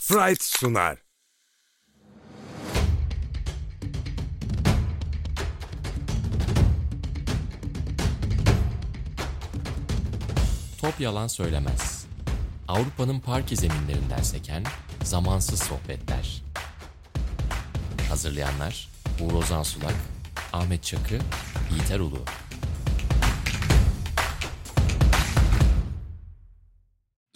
Sprite sunar. Top yalan söylemez. Avrupa'nın parke zeminlerinden seken zamansız sohbetler. Hazırlayanlar Uğur Ozan Sulak, Ahmet Çakı, Yiğiter Ulu.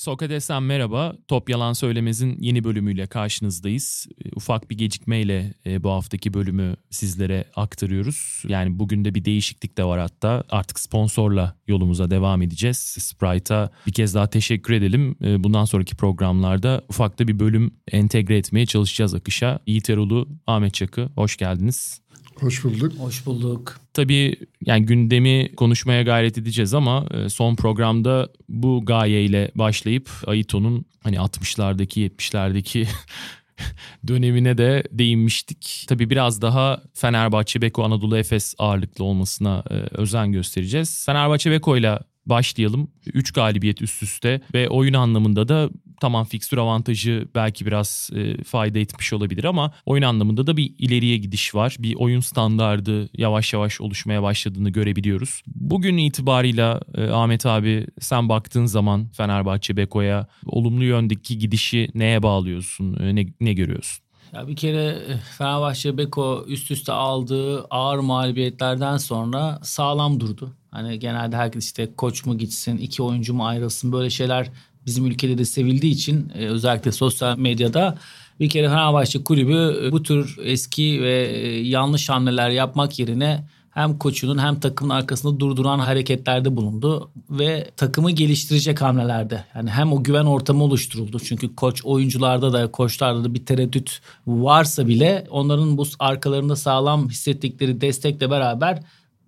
Sokrates'ten merhaba. Top Yalan Söylemez'in yeni bölümüyle karşınızdayız. E, Ufak bir gecikmeyle e, bu haftaki bölümü sizlere aktarıyoruz. Yani bugün de bir değişiklik de var hatta. Artık sponsorla yolumuza devam edeceğiz. Sprite'a bir kez daha teşekkür edelim. E, bundan sonraki programlarda ufak da bir bölüm entegre etmeye çalışacağız akışa. Yiğit Erol'u, Ahmet Çakı hoş geldiniz. Hoş bulduk. Hoş bulduk. Tabii yani gündemi konuşmaya gayret edeceğiz ama e, son programda bu gayeyle başlayıp Aito'nun hani 60'lardaki 70'lerdeki dönemine de değinmiştik. Tabii biraz daha Fenerbahçe Beko Anadolu Efes ağırlıklı olmasına e, özen göstereceğiz. Fenerbahçe Beko ile başlayalım. 3 galibiyet üst üste ve oyun anlamında da tamam fikstür avantajı belki biraz e, fayda etmiş olabilir ama oyun anlamında da bir ileriye gidiş var. Bir oyun standardı yavaş yavaş oluşmaya başladığını görebiliyoruz. Bugün itibarıyla e, Ahmet abi sen baktığın zaman Fenerbahçe Beko'ya olumlu yöndeki gidişi neye bağlıyorsun? E, ne, ne görüyorsun? Ya bir kere e, Fenerbahçe Beko üst üste aldığı ağır mağlubiyetlerden sonra sağlam durdu. Hani genelde herkes işte koç mu gitsin, iki oyuncu mu ayrılsın böyle şeyler bizim ülkede de sevildiği için e, özellikle sosyal medyada bir kere Fenerbahçe kulübü e, bu tür eski ve yanlış hamleler yapmak yerine hem koçunun hem takımın arkasında durduran hareketlerde bulundu ve takımı geliştirecek hamlelerde. Yani hem o güven ortamı oluşturuldu. Çünkü koç oyuncularda da koçlarda da bir tereddüt varsa bile onların bu arkalarında sağlam hissettikleri destekle beraber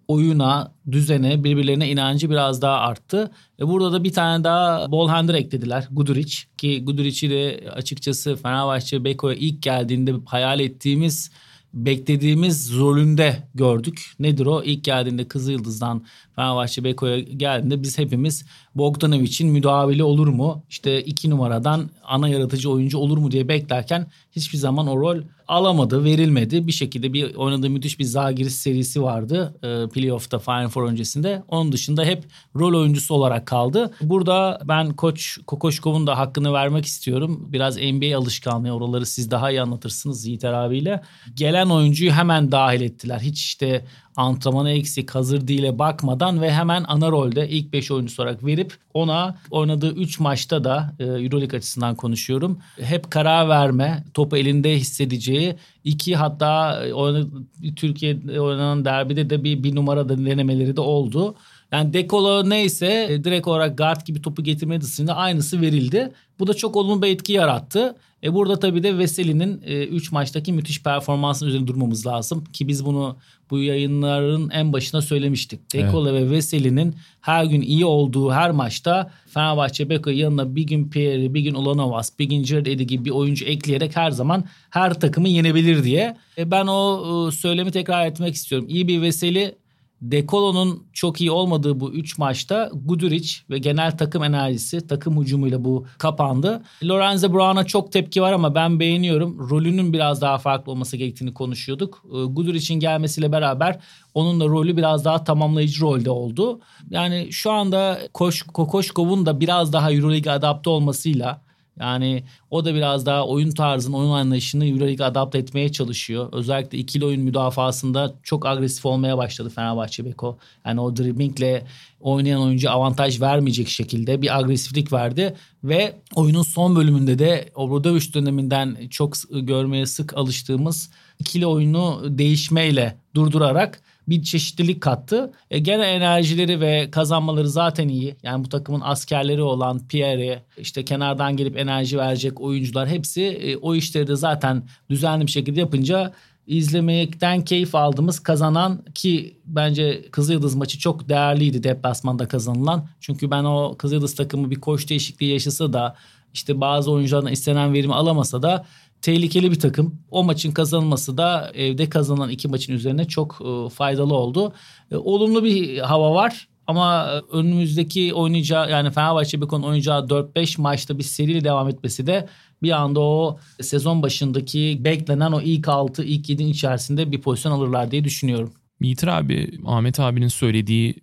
oyuna, düzene, birbirlerine inancı biraz daha arttı. E burada da bir tane daha ball handler eklediler. Guduric ki Guduric'i de açıkçası Fenerbahçe Beko'ya ilk geldiğinde hayal ettiğimiz beklediğimiz rolünde gördük. Nedir o? İlk geldiğinde Kızıldız'dan Fenerbahçe Beko'ya geldiğinde biz hepimiz Bogdanovic'in müdavili olur mu? İşte iki numaradan ana yaratıcı oyuncu olur mu diye beklerken hiçbir zaman o rol alamadı, verilmedi. Bir şekilde bir oynadığı müthiş bir Zagiris serisi vardı e, playoff'ta Final Four öncesinde. Onun dışında hep rol oyuncusu olarak kaldı. Burada ben koç Kokoşkov'un da hakkını vermek istiyorum. Biraz NBA alışkanlığı oraları siz daha iyi anlatırsınız Yiğiter abiyle. Gelen oyuncuyu hemen dahil ettiler. Hiç işte antrenmanı eksik hazır değil'e bakmadan ve hemen ana rolde ilk 5 oyuncusu olarak verip ona oynadığı 3 maçta da e, Euroleague açısından konuşuyorum. Hep karar verme, topu elinde hissedeceği iki hatta e, Türkiye'de oynanan derbide de bir, bir numara denemeleri de oldu. Yani Dekolo neyse e, direkt olarak guard gibi topu getirme dışında aynısı verildi. Bu da çok olumlu bir etki yarattı. E burada tabii de Veseli'nin 3 e, maçtaki müthiş performansının üzerine durmamız lazım. Ki biz bunu bu yayınların en başına söylemiştik. Dekolo evet. ve Veseli'nin her gün iyi olduğu her maçta Fenerbahçe Beko yanına bir gün Pierre, bir gün Ulanovas, bir gün Jared Eddy gibi bir oyuncu ekleyerek her zaman her takımı yenebilir diye. E ben o e, söylemi tekrar etmek istiyorum. İyi bir Veseli Dekolo'nun çok iyi olmadığı bu 3 maçta Guduric ve genel takım enerjisi, takım hücumuyla bu kapandı. Lorenzo Brown'a çok tepki var ama ben beğeniyorum. Rolünün biraz daha farklı olması gerektiğini konuşuyorduk. Ee, Guduric'in gelmesiyle beraber onun da rolü biraz daha tamamlayıcı rolde oldu. Yani şu anda Koş, Kokoşkov'un da biraz daha Euroleague adapte olmasıyla yani o da biraz daha oyun tarzını, oyun anlayışını Euroleague adapte etmeye çalışıyor. Özellikle ikili oyun müdafasında çok agresif olmaya başladı Fenerbahçe Beko. Yani o driblingle oynayan oyuncu avantaj vermeyecek şekilde bir agresiflik verdi. Ve oyunun son bölümünde de Obradoviç döneminden çok görmeye sık alıştığımız ikili oyunu değişmeyle durdurarak bir çeşitlilik kattı. E, gene enerjileri ve kazanmaları zaten iyi. Yani bu takımın askerleri olan Pierre, işte kenardan gelip enerji verecek oyuncular hepsi e, o işleri de zaten düzenli bir şekilde yapınca izlemekten keyif aldığımız kazanan ki bence Kızıldız maçı çok değerliydi deplasmanda kazanılan. Çünkü ben o Kızıldız takımı bir koç değişikliği yaşasa da işte bazı oyunculardan istenen verimi alamasa da tehlikeli bir takım. O maçın kazanılması da evde kazanan iki maçın üzerine çok e, faydalı oldu. E, olumlu bir hava var. Ama önümüzdeki oynayacağı yani Fenerbahçe Beko'nun oynayacağı 4-5 maçta bir seriyle devam etmesi de bir anda o sezon başındaki beklenen o ilk 6, ilk 7'nin içerisinde bir pozisyon alırlar diye düşünüyorum. Yiğitir abi, Ahmet abinin söylediği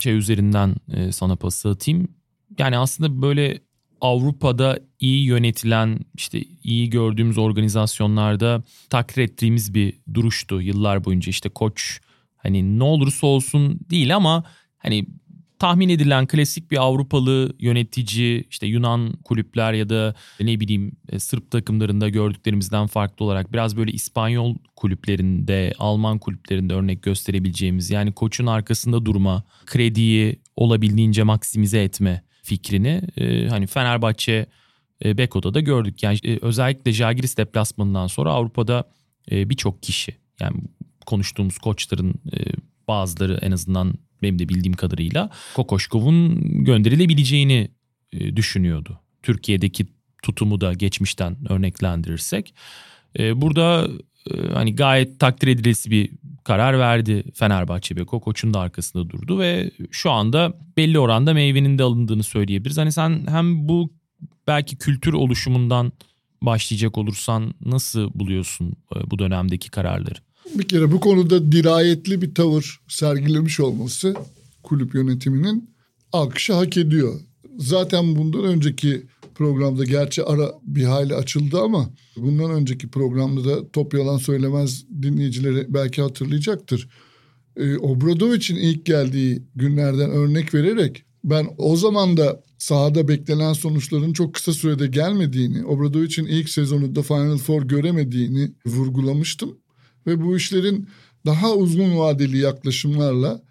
şey üzerinden e, sana pas atayım. Yani aslında böyle Avrupa'da iyi yönetilen işte iyi gördüğümüz organizasyonlarda takdir ettiğimiz bir duruştu yıllar boyunca. İşte koç hani ne olursa olsun değil ama hani tahmin edilen klasik bir Avrupalı yönetici işte Yunan kulüpler ya da ne bileyim e, Sırp takımlarında gördüklerimizden farklı olarak biraz böyle İspanyol kulüplerinde, Alman kulüplerinde örnek gösterebileceğimiz yani koçun arkasında durma, krediyi olabildiğince maksimize etme fikrini e, hani Fenerbahçe e, Beko'da da gördük. Yani e, özellikle Jagiris deplasmanından sonra Avrupa'da birçok kişi yani konuştuğumuz koçların bazıları en azından benim de bildiğim kadarıyla Kokoşkov'un gönderilebileceğini düşünüyordu. Türkiye'deki tutumu da geçmişten örneklendirirsek. Burada hani gayet takdir edilesi bir karar verdi Fenerbahçe Beko. Koç'un da arkasında durdu ve şu anda belli oranda meyvenin de alındığını söyleyebiliriz. Hani sen hem bu belki kültür oluşumundan başlayacak olursan nasıl buluyorsun bu dönemdeki kararları? Bir kere bu konuda dirayetli bir tavır sergilemiş olması kulüp yönetiminin alkışı hak ediyor. Zaten bundan önceki programda gerçi ara bir hayli açıldı ama bundan önceki programda da top yalan söylemez dinleyicileri belki hatırlayacaktır. Ee, Obradovic'in ilk geldiği günlerden örnek vererek ben o zaman da sahada beklenen sonuçların çok kısa sürede gelmediğini, Obradovic'in ilk sezonunda Final Four göremediğini vurgulamıştım. Ve bu işlerin daha uzun vadeli yaklaşımlarla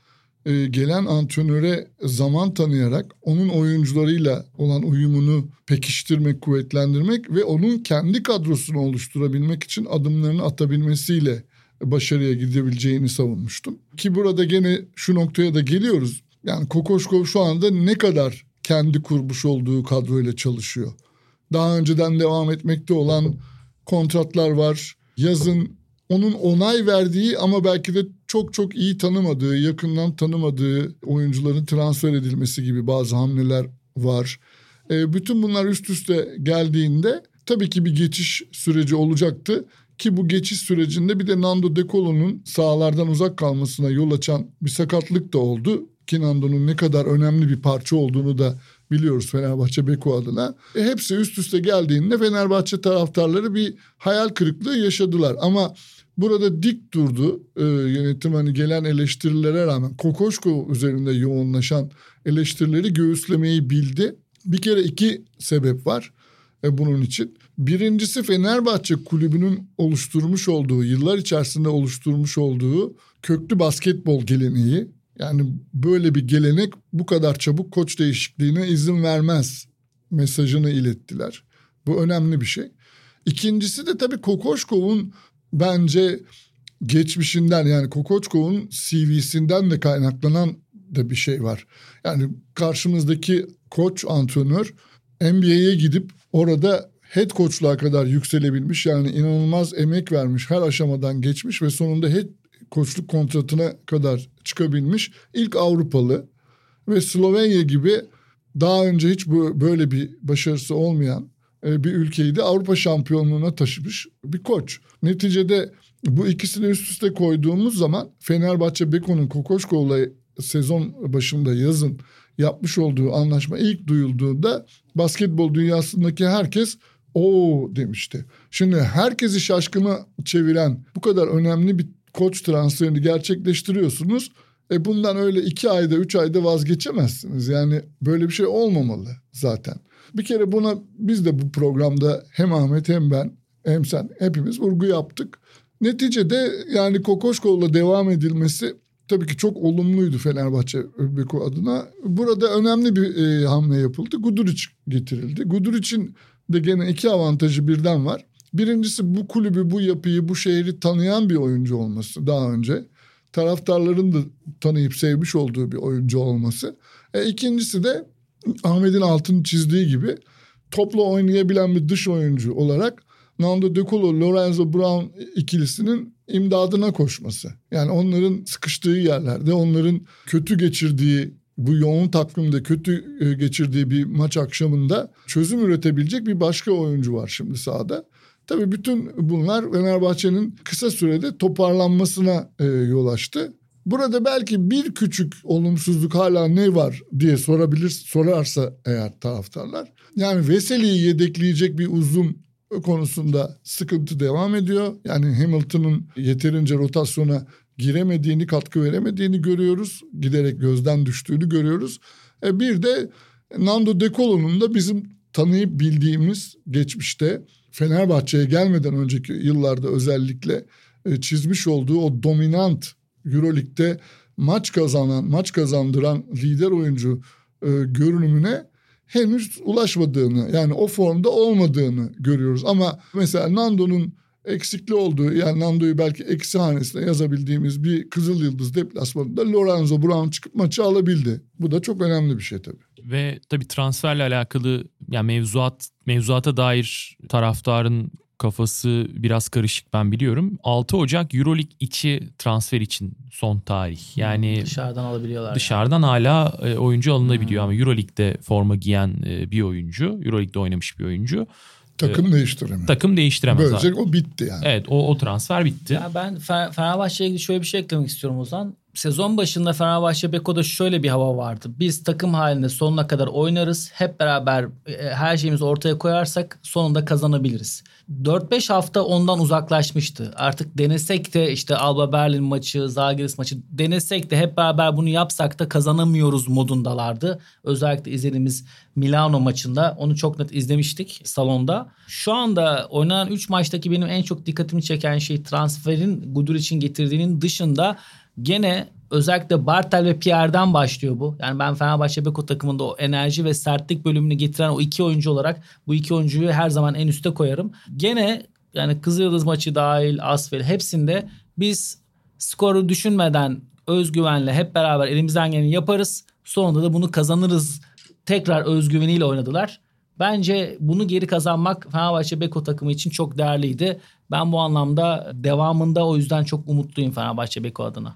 e, gelen antrenöre zaman tanıyarak onun oyuncularıyla olan uyumunu pekiştirmek, kuvvetlendirmek ve onun kendi kadrosunu oluşturabilmek için adımlarını atabilmesiyle başarıya gidebileceğini savunmuştum. Ki burada gene şu noktaya da geliyoruz. Yani Kokoşkov şu anda ne kadar kendi kurmuş olduğu kadroyla çalışıyor. Daha önceden devam etmekte olan kontratlar var. Yazın onun onay verdiği ama belki de çok çok iyi tanımadığı, yakından tanımadığı oyuncuların transfer edilmesi gibi bazı hamleler var. E, bütün bunlar üst üste geldiğinde tabii ki bir geçiş süreci olacaktı. Ki bu geçiş sürecinde bir de Nando De Colo'nun sahalardan uzak kalmasına yol açan bir sakatlık da oldu. Ki Nando'nun ne kadar önemli bir parça olduğunu da biliyoruz Fenerbahçe Beko adına. E, hepsi üst üste geldiğinde Fenerbahçe taraftarları bir hayal kırıklığı yaşadılar. Ama burada dik durdu e, yönetim hani gelen eleştirilere rağmen Kokoşko üzerinde yoğunlaşan eleştirileri göğüslemeyi bildi. Bir kere iki sebep var e, bunun için. Birincisi Fenerbahçe kulübünün oluşturmuş olduğu, yıllar içerisinde oluşturmuş olduğu köklü basketbol geleneği. Yani böyle bir gelenek bu kadar çabuk koç değişikliğine izin vermez mesajını ilettiler. Bu önemli bir şey. İkincisi de tabii Kokoşkov'un bence geçmişinden yani Kokoçkov'un CV'sinden de kaynaklanan da bir şey var. Yani karşımızdaki koç antrenör NBA'ye gidip orada head koçluğa kadar yükselebilmiş yani inanılmaz emek vermiş her aşamadan geçmiş ve sonunda head koçluk kontratına kadar çıkabilmiş ilk Avrupalı ve Slovenya gibi daha önce hiç böyle bir başarısı olmayan bir ülkeyi de Avrupa şampiyonluğuna taşımış bir koç. Neticede bu ikisini üst üste koyduğumuz zaman Fenerbahçe Beko'nun Kokoşko'yla sezon başında yazın yapmış olduğu anlaşma ilk duyulduğunda basketbol dünyasındaki herkes o demişti. Şimdi herkesi şaşkına çeviren bu kadar önemli bir koç transferini gerçekleştiriyorsunuz. E bundan öyle iki ayda üç ayda vazgeçemezsiniz. Yani böyle bir şey olmamalı zaten. Bir kere buna biz de bu programda hem Ahmet hem ben hem sen hepimiz vurgu yaptık. Neticede yani Kokoşko'la devam edilmesi tabii ki çok olumluydu Fenerbahçe Beko adına. Burada önemli bir e, hamle yapıldı. Guduric getirildi. Guduric'in de gene iki avantajı birden var. Birincisi bu kulübü, bu yapıyı, bu şehri tanıyan bir oyuncu olması daha önce. Taraftarların da tanıyıp sevmiş olduğu bir oyuncu olması. E, ikincisi de Ahmet'in altını çizdiği gibi topla oynayabilen bir dış oyuncu olarak Nando De Colo, Lorenzo Brown ikilisinin imdadına koşması. Yani onların sıkıştığı yerlerde, onların kötü geçirdiği bu yoğun takvimde kötü e, geçirdiği bir maç akşamında çözüm üretebilecek bir başka oyuncu var şimdi sahada. Tabii bütün bunlar Fenerbahçe'nin kısa sürede toparlanmasına e, yol açtı. Burada belki bir küçük olumsuzluk hala ne var diye sorabilir sorarsa eğer taraftarlar. Yani Veseli'yi yedekleyecek bir uzun konusunda sıkıntı devam ediyor. Yani Hamilton'ın yeterince rotasyona giremediğini, katkı veremediğini görüyoruz. Giderek gözden düştüğünü görüyoruz. E bir de Nando De Colo'nun da bizim tanıyıp bildiğimiz geçmişte Fenerbahçe'ye gelmeden önceki yıllarda özellikle e, çizmiş olduğu o dominant Euroleague'de maç kazanan, maç kazandıran lider oyuncu e, görünümüne henüz ulaşmadığını yani o formda olmadığını görüyoruz. Ama mesela Nando'nun eksikli olduğu yani Nando'yu belki eksi hanesine yazabildiğimiz bir Kızıl Yıldız deplasmanında Lorenzo Brown çıkıp maçı alabildi. Bu da çok önemli bir şey tabii. Ve tabii transferle alakalı yani mevzuat mevzuata dair taraftarın kafası biraz karışık ben biliyorum. 6 Ocak Euroleague içi transfer için son tarih. Yani dışarıdan alabiliyorlar. Dışarıdan yani. hala e, oyuncu alınabiliyor hmm. ama Euroleague'de forma giyen e, bir oyuncu, Euroleague'de oynamış bir oyuncu. Takım ee, değiştiremiyor. Takım değiştiremez. Böylece o bitti yani. Evet o, o transfer bitti. Ya ben Fenerbahçe'ye ilgili şöyle bir şey eklemek istiyorum Ozan. Sezon başında Fenerbahçe Beko'da şöyle bir hava vardı. Biz takım halinde sonuna kadar oynarız. Hep beraber e, her şeyimizi ortaya koyarsak sonunda kazanabiliriz. 4-5 hafta ondan uzaklaşmıştı. Artık denesek de işte Alba Berlin maçı, Zalgiris maçı denesek de hep beraber bunu yapsak da kazanamıyoruz modundalardı. Özellikle izlediğimiz Milano maçında onu çok net izlemiştik salonda. Şu anda oynanan 3 maçtaki benim en çok dikkatimi çeken şey transferin Gudur için getirdiğinin dışında gene özellikle Bartel ve Pierre'den başlıyor bu. Yani ben Fenerbahçe Beko takımında o enerji ve sertlik bölümünü getiren o iki oyuncu olarak bu iki oyuncuyu her zaman en üste koyarım. Gene yani Kızılyıldız maçı dahil Asfel hepsinde biz skoru düşünmeden özgüvenle hep beraber elimizden geleni yaparız. Sonunda da bunu kazanırız. Tekrar özgüveniyle oynadılar. Bence bunu geri kazanmak Fenerbahçe Beko takımı için çok değerliydi. Ben bu anlamda devamında o yüzden çok umutluyum Fenerbahçe Beko adına.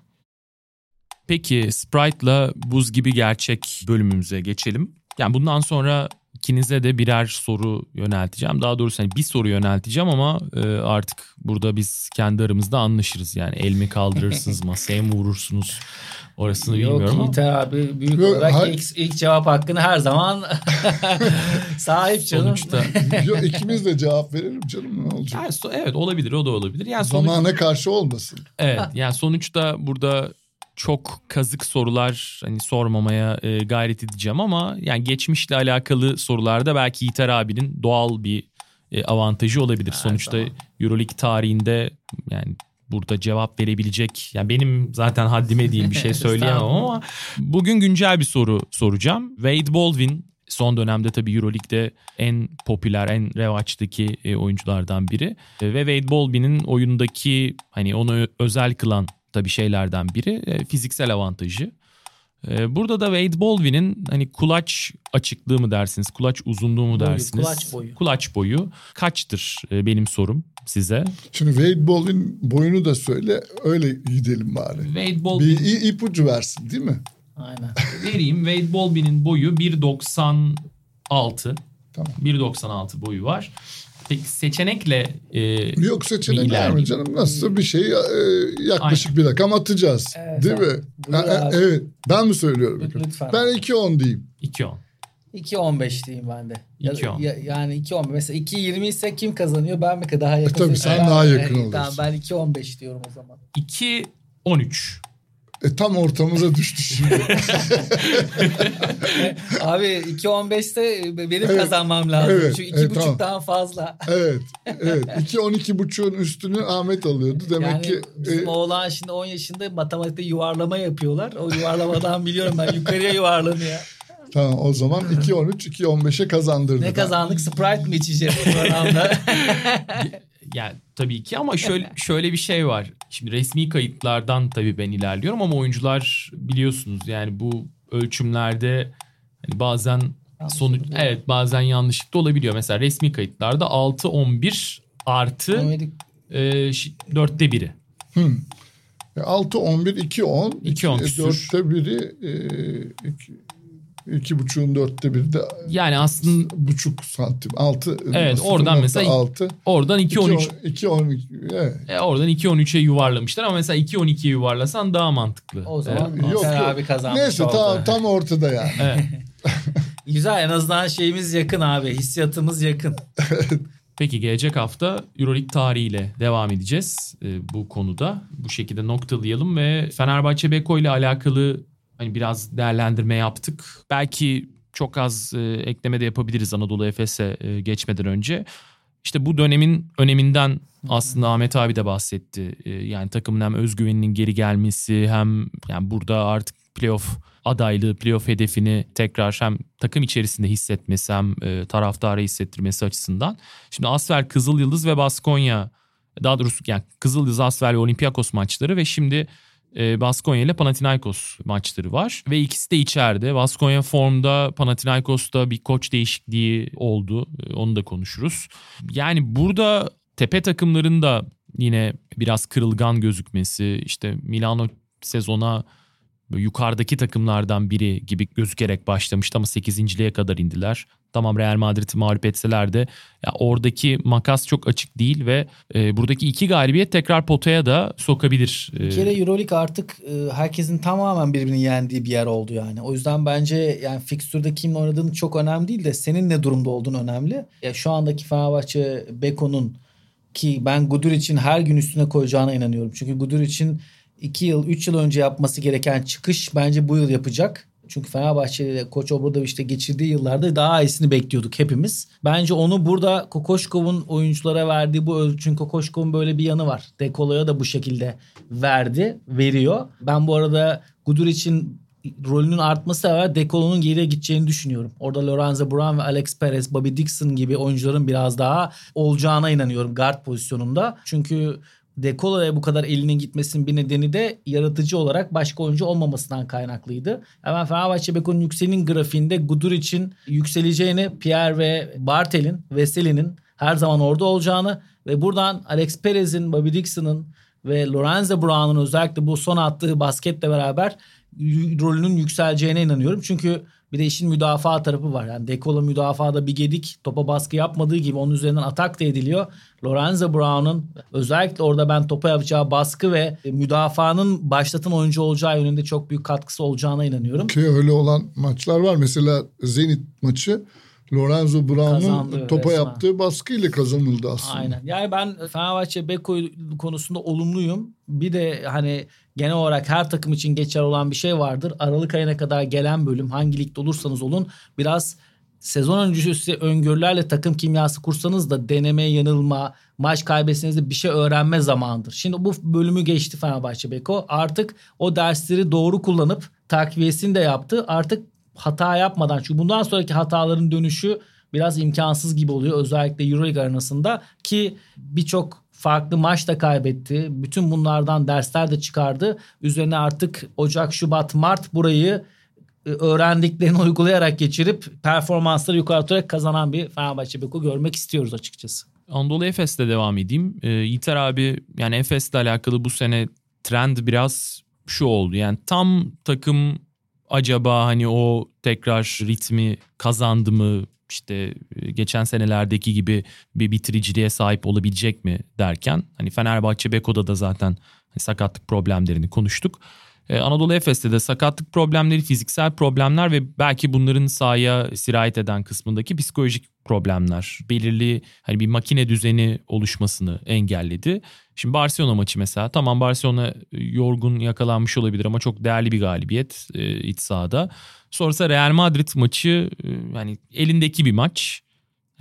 Peki Sprite'la buz gibi gerçek bölümümüze geçelim. Yani bundan sonra ikinize de birer soru yönelteceğim. Daha doğrusu hani bir soru yönelteceğim ama e, artık burada biz kendi aramızda anlaşırız. Yani el mi kaldırırsınız, masaya mı vurursunuz orasını Yok, bilmiyorum ama. Yok abi büyük Yok, olarak hay- ilk, ilk cevap hakkını her zaman sahip canım. Sonuçta. Yok ikimiz de cevap verelim canım ne olacak? Yani, evet olabilir o da olabilir. Yani Zamana sonuç... karşı olmasın. Evet yani sonuçta burada çok kazık sorular hani sormamaya e, gayret edeceğim ama yani geçmişle alakalı sorularda belki Yiğiter abinin doğal bir e, avantajı olabilir. Her Sonuçta zaman. Euroleague tarihinde yani burada cevap verebilecek yani benim zaten haddime diyeyim bir şey söyleyemem ama bugün güncel bir soru soracağım. Wade Baldwin son dönemde tabii Euroleague'de en popüler, en revaçtaki e, oyunculardan biri. E, ve Wade Baldwin'in oyundaki hani onu özel kılan tabii şeylerden biri e, fiziksel avantajı. E, burada da Wade Baldwin'in hani kulaç açıklığı mı dersiniz, kulaç uzunluğu mu boyu, dersiniz? Kulaç boyu. Kulaç boyu kaçtır e, benim sorum size? Şimdi Wade Baldwin boyunu da söyle öyle gidelim bari. Wade Baldwin... Bir ipucu versin değil mi? Aynen. Vereyim Wade Baldwin'in boyu 1.96. Tamam. 1.96 boyu var. Peki seçenekle e, Yok seçenek var mı canım? Nasıl bir şey e, yaklaşık Aynen. bir rakam atacağız. Evet, değil mi? Ha, evet. Ben mi söylüyorum? Lütfen. Ben 2.10 diyeyim. 2.10. 2.15 diyeyim ben de. 2.10. Ya, yani 2.15. Mesela 2.20 ise kim kazanıyor? Ben mi daha yakın? E, tabii sen daha yakın olursun. Tamam ben 2.15 diyorum o zaman. 2.13. E, tam ortamıza düştü şimdi. Abi 2.15'te benim evet, evet, lazım. Evet, Çünkü 2.5 evet, tamam. daha fazla. evet. Evet. 2.12.5'un üstünü Ahmet alıyordu. Demek yani ki bizim e, oğlan şimdi 10 yaşında matematikte yuvarlama yapıyorlar. O yuvarlamadan biliyorum ben yukarıya yuvarlanıyor. Tamam o zaman 2.13 2.15'e kazandırdı. Ne kazandık? Sprite mi içeceğiz programda? yani tabii ki ama şöyle şöyle bir şey var. Şimdi resmi kayıtlardan tabii ben ilerliyorum ama oyuncular biliyorsunuz yani bu ölçümlerde hani bazen sonuç evet bazen yanlışlık da olabiliyor. Mesela resmi kayıtlarda 6 11 artı e, dörtte biri. Hmm. 6-11, 2-10. 2-10 küsür. Dörtte biri, e, iki, iki buçuğun dörtte biri de Yani aslında buçuk santim. Altı. Evet, oradan mesela- Altı. oradan 2-13 2 12 evet. e, oradan 2-13'e yuvarlamışlar ama mesela 2-12'ye yuvarlasan daha mantıklı. O zaman Evet. Yok, yok. abi kazanmış Neyse oldu. tam, tam ortada yani. Evet. Güzel en azından şeyimiz yakın abi. Hissiyatımız yakın. Peki gelecek hafta Euroleague tarihiyle devam edeceğiz e, bu konuda. Bu şekilde noktalayalım ve Fenerbahçe Beko ile alakalı hani biraz değerlendirme yaptık. Belki çok az e, ekleme de yapabiliriz Anadolu Efes'e e, geçmeden önce. İşte bu dönemin öneminden aslında Ahmet abi de bahsetti. E, yani takımın hem özgüveninin geri gelmesi hem yani burada artık playoff adaylığı, playoff hedefini tekrar hem takım içerisinde hissetmesi hem e, taraftara hissettirmesi açısından. Şimdi Asfer, Kızıl Yıldız ve Baskonya daha doğrusu yani Kızıl Yıldız, Asfer ve Olympiakos maçları ve şimdi e, Baskonya ile Panathinaikos maçları var. Ve ikisi de içeride. Baskonya formda, Panathinaikos'ta bir koç değişikliği oldu. E, onu da konuşuruz. Yani burada tepe takımların da yine biraz kırılgan gözükmesi, işte Milano sezona yukarıdaki takımlardan biri gibi gözükerek başlamıştı ama 8.liğe kadar indiler. Tamam Real Madrid'i mağlup etseler de ya oradaki makas çok açık değil ve e, buradaki iki galibiyet tekrar potaya da sokabilir. E, Bir kere Euroleague artık e, herkesin tamamen birbirini yendiği bir yer oldu yani. O yüzden bence yani fikstürde kimin oynadığını çok önemli değil de senin ne durumda olduğunu önemli. Ya şu andaki Fenerbahçe Beko'nun ki ben Gudur için her gün üstüne koyacağına inanıyorum. Çünkü Gudur için 2 yıl 3 yıl önce yapması gereken çıkış bence bu yıl yapacak. Çünkü Fenerbahçe Koç işte geçirdiği yıllarda daha iyisini bekliyorduk hepimiz. Bence onu burada Kokoşkov'un oyunculara verdiği bu çünkü Kokoşkov'un böyle bir yanı var. Dekolo'ya da bu şekilde verdi, veriyor. Ben bu arada Gudur için rolünün artması var Dekolo'nun geriye gideceğini düşünüyorum. Orada Lorenzo Brown ve Alex Perez, Bobby Dixon gibi oyuncuların biraz daha olacağına inanıyorum guard pozisyonunda. Çünkü Dekolo'ya bu kadar elinin gitmesinin bir nedeni de yaratıcı olarak başka oyuncu olmamasından kaynaklıydı. Hemen Fenerbahçe Beko'nun yükselin grafiğinde Gudur için yükseleceğini Pierre ve Bartel'in, Veseli'nin her zaman orada olacağını ve buradan Alex Perez'in, Bobby Dixon'ın ve Lorenzo Brown'un özellikle bu son attığı basketle beraber rolünün yükseleceğine inanıyorum. Çünkü bir de işin müdafaa tarafı var. Yani Dekolo müdafaada bir gedik topa baskı yapmadığı gibi onun üzerinden atak da ediliyor. Lorenzo Brown'un özellikle orada ben topa yapacağı baskı ve müdafaanın başlatan oyuncu olacağı yönünde çok büyük katkısı olacağına inanıyorum. Ki öyle olan maçlar var. Mesela Zenit maçı Lorenzo Brown'un topa resmen. yaptığı baskıyla kazanıldı aslında. Aynen. Yani ben Fenerbahçe Beko konusunda olumluyum. Bir de hani genel olarak her takım için geçer olan bir şey vardır. Aralık ayına kadar gelen bölüm hangi ligde olursanız olun biraz sezon öncesi öngörülerle takım kimyası kursanız da deneme, yanılma, maç kaybetseniz de bir şey öğrenme zamanıdır. Şimdi bu bölümü geçti Fenerbahçe Beko. Artık o dersleri doğru kullanıp takviyesini de yaptı. Artık hata yapmadan çünkü bundan sonraki hataların dönüşü biraz imkansız gibi oluyor özellikle Euroleague arenasında ki birçok farklı maç da kaybetti. Bütün bunlardan dersler de çıkardı. Üzerine artık Ocak, Şubat, Mart burayı e, öğrendiklerini uygulayarak geçirip performansları yukarı tutarak kazanan bir Fenerbahçe Beko görmek istiyoruz açıkçası. Anadolu Efes'le devam edeyim. Ee, Yiğiter abi yani Efes'le alakalı bu sene trend biraz şu oldu. Yani tam takım acaba hani o tekrar ritmi kazandı mı? İşte e, geçen senelerdeki gibi bir bitiriciliğe sahip olabilecek mi derken hani Fenerbahçe Beko'da da zaten hani sakatlık problemlerini konuştuk. Ee, Anadolu Efes'te de sakatlık problemleri, fiziksel problemler ve belki bunların sahaya sirayet eden kısmındaki psikolojik problemler belirli hani bir makine düzeni oluşmasını engelledi. Şimdi Barcelona maçı mesela tamam Barcelona e, yorgun yakalanmış olabilir ama çok değerli bir galibiyet e, iç sahada. Sonrasında Real Madrid maçı e, yani elindeki bir maç.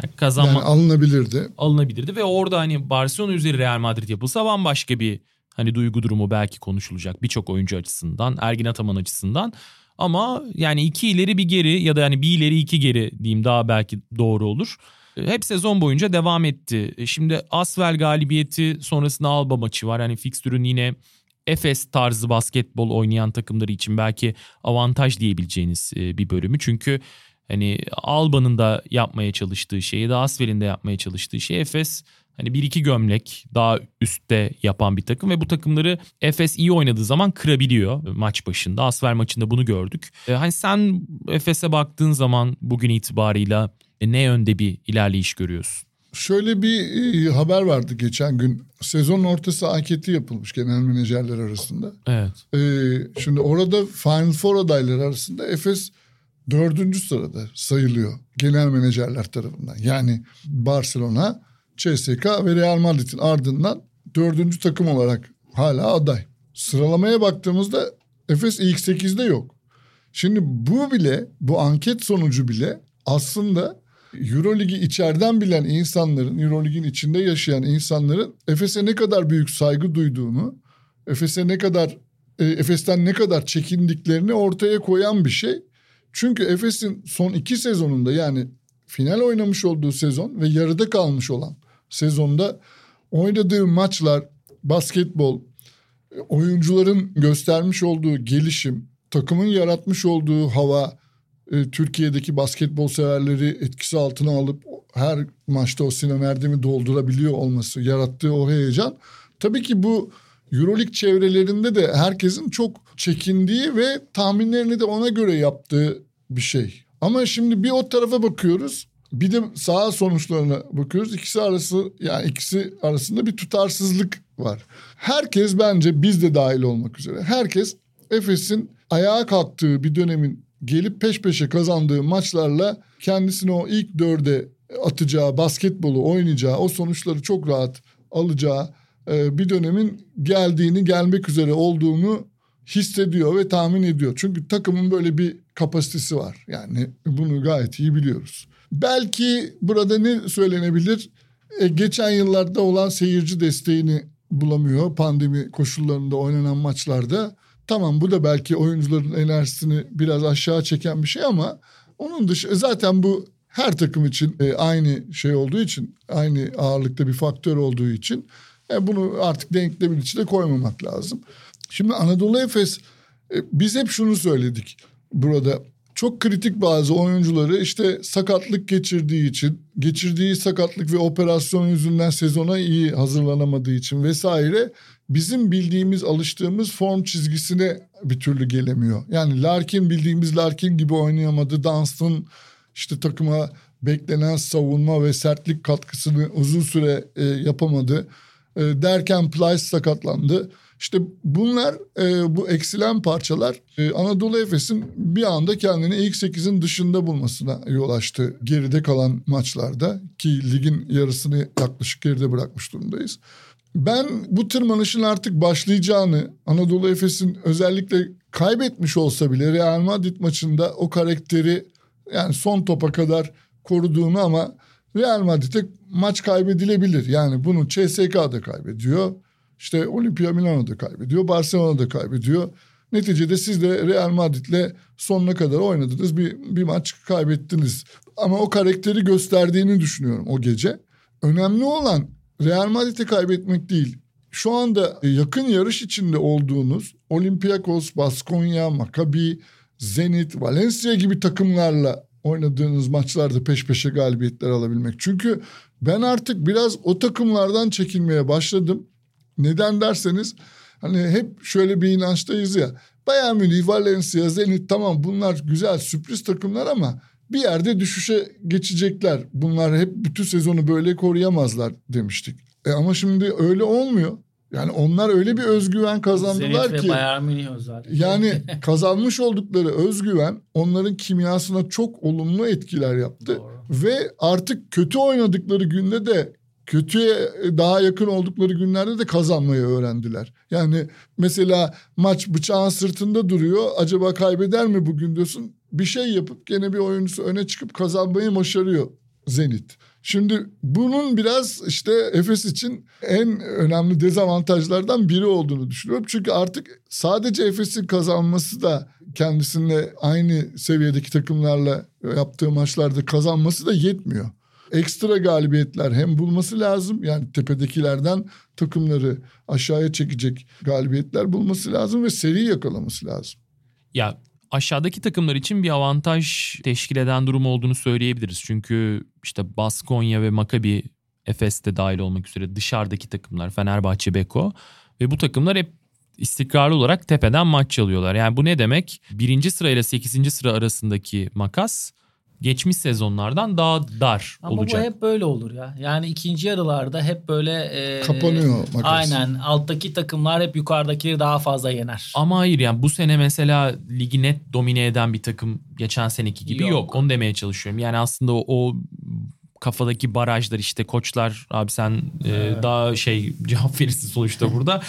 Yani kazanma Yani alınabilirdi. alınabilirdi ve orada hani Barcelona üzeri Real Madrid yapılsa bambaşka bir hani duygu durumu belki konuşulacak birçok oyuncu açısından, Ergin Ataman açısından. Ama yani iki ileri bir geri ya da yani bir ileri iki geri diyeyim daha belki doğru olur. Hep sezon boyunca devam etti. Şimdi Asvel galibiyeti sonrasında Alba maçı var. Yani fikstürün yine Efes tarzı basketbol oynayan takımları için belki avantaj diyebileceğiniz e, bir bölümü. Çünkü hani Alba'nın da yapmaya çalıştığı şeyi de Asvel'in de yapmaya çalıştığı şey Efes hani bir iki gömlek daha üstte yapan bir takım ve bu takımları Efes iyi oynadığı zaman kırabiliyor maç başında. Asfer maçında bunu gördük. E, hani sen Efes'e baktığın zaman bugün itibarıyla e, ne yönde bir ilerleyiş görüyorsun? Şöyle bir e, haber vardı geçen gün. Sezon ortası anketi yapılmış genel menajerler arasında. Evet. Ee, şimdi orada Final Four adayları arasında Efes dördüncü sırada sayılıyor genel menajerler tarafından. Yani Barcelona, CSK ve Real Madrid'in ardından dördüncü takım olarak hala aday. Sıralamaya baktığımızda Efes ilk sekizde yok. Şimdi bu bile, bu anket sonucu bile aslında Euroligi içeriden bilen insanların, Eurolig'in içinde yaşayan insanların Efes'e ne kadar büyük saygı duyduğunu, Efes'e ne kadar e, Efes'ten ne kadar çekindiklerini ortaya koyan bir şey. Çünkü Efes'in son iki sezonunda yani final oynamış olduğu sezon ve yarıda kalmış olan sezonda oynadığı maçlar, basketbol, oyuncuların göstermiş olduğu gelişim, takımın yaratmış olduğu hava, e, Türkiye'deki basketbol severleri etkisi altına alıp her maçta o Sinan Erdem'i doldurabiliyor olması, yarattığı o heyecan. Tabii ki bu Euroleague çevrelerinde de herkesin çok çekindiği ve tahminlerini de ona göre yaptığı bir şey. Ama şimdi bir o tarafa bakıyoruz. De sağ sonuçlarına bakıyoruz. İkisi arası yani ikisi arasında bir tutarsızlık var. Herkes bence biz de dahil olmak üzere. Herkes Efes'in ayağa kalktığı bir dönemin gelip peş peşe kazandığı maçlarla kendisini o ilk dörde atacağı, basketbolu oynayacağı, o sonuçları çok rahat alacağı e, bir dönemin geldiğini, gelmek üzere olduğunu hissediyor ve tahmin ediyor. Çünkü takımın böyle bir kapasitesi var. Yani bunu gayet iyi biliyoruz. Belki burada ne söylenebilir? E, geçen yıllarda olan seyirci desteğini bulamıyor pandemi koşullarında oynanan maçlarda. Tamam bu da belki oyuncuların enerjisini biraz aşağı çeken bir şey ama onun dışı zaten bu her takım için e, aynı şey olduğu için aynı ağırlıkta bir faktör olduğu için e, bunu artık denklemin içine koymamak lazım. Şimdi Anadolu Efes e, biz hep şunu söyledik burada çok kritik bazı oyuncuları işte sakatlık geçirdiği için, geçirdiği sakatlık ve operasyon yüzünden sezona iyi hazırlanamadığı için vesaire bizim bildiğimiz, alıştığımız form çizgisine bir türlü gelemiyor. Yani Larkin bildiğimiz Larkin gibi oynayamadı. Dunstan işte takıma beklenen savunma ve sertlik katkısını uzun süre e, yapamadı. E, derken Plyce sakatlandı. İşte bunlar e, bu eksilen parçalar e, Anadolu Efes'in bir anda kendini ilk 8'in dışında bulmasına yol açtı. Geride kalan maçlarda ki ligin yarısını yaklaşık geride bırakmış durumdayız. Ben bu tırmanışın artık başlayacağını Anadolu Efes'in özellikle kaybetmiş olsa bile Real Madrid maçında o karakteri yani son topa kadar koruduğunu ama Real Madrid'e maç kaybedilebilir. Yani bunu CSK'da kaybediyor. İşte Olimpia Milano'da kaybediyor. Barcelona'da kaybediyor. Neticede siz de Real Madrid'le sonuna kadar oynadınız. Bir, bir maç kaybettiniz. Ama o karakteri gösterdiğini düşünüyorum o gece. Önemli olan Real Madrid'i kaybetmek değil. Şu anda yakın yarış içinde olduğunuz Olympiakos, Baskonya, Maccabi, Zenit, Valencia gibi takımlarla oynadığınız maçlarda peş peşe galibiyetler alabilmek. Çünkü ben artık biraz o takımlardan çekinmeye başladım. Neden derseniz hani hep şöyle bir inançtayız ya. Bayern Münih, Valencia, Zenit tamam bunlar güzel sürpriz takımlar ama bir yerde düşüşe geçecekler. Bunlar hep bütün sezonu böyle koruyamazlar demiştik. E ama şimdi öyle olmuyor. Yani onlar öyle bir özgüven kazandılar Zenit ki. Bayern Münih özellikle. Yani kazanmış oldukları özgüven onların kimyasına çok olumlu etkiler yaptı. Doğru. Ve artık kötü oynadıkları günde de kötüye daha yakın oldukları günlerde de kazanmayı öğrendiler. Yani mesela maç bıçağın sırtında duruyor. Acaba kaybeder mi bugün diyorsun. Bir şey yapıp gene bir oyuncusu öne çıkıp kazanmayı başarıyor Zenit. Şimdi bunun biraz işte Efes için en önemli dezavantajlardan biri olduğunu düşünüyorum. Çünkü artık sadece Efes'in kazanması da kendisine aynı seviyedeki takımlarla yaptığı maçlarda kazanması da yetmiyor. Ekstra galibiyetler hem bulması lazım yani tepedekilerden takımları aşağıya çekecek galibiyetler bulması lazım ve seri yakalaması lazım. Ya aşağıdaki takımlar için bir avantaj teşkil eden durum olduğunu söyleyebiliriz. Çünkü işte Baskonya ve Maccabi Efes de dahil olmak üzere dışarıdaki takımlar Fenerbahçe, Beko ve bu takımlar hep istikrarlı olarak tepeden maç çalıyorlar. Yani bu ne demek? Birinci sırayla sekizinci sıra arasındaki makas geçmiş sezonlardan daha dar Ama olacak. bu hep böyle olur ya. Yani ikinci yarılarda hep böyle... e, Kapanıyor makas. Aynen. Alttaki takımlar hep yukarıdakileri daha fazla yener. Ama hayır yani bu sene mesela ligi net domine eden bir takım geçen seneki gibi yok. Yok. Onu demeye çalışıyorum. Yani aslında o, o kafadaki barajlar işte koçlar abi sen e, daha şey cevap verirsin sonuçta burada.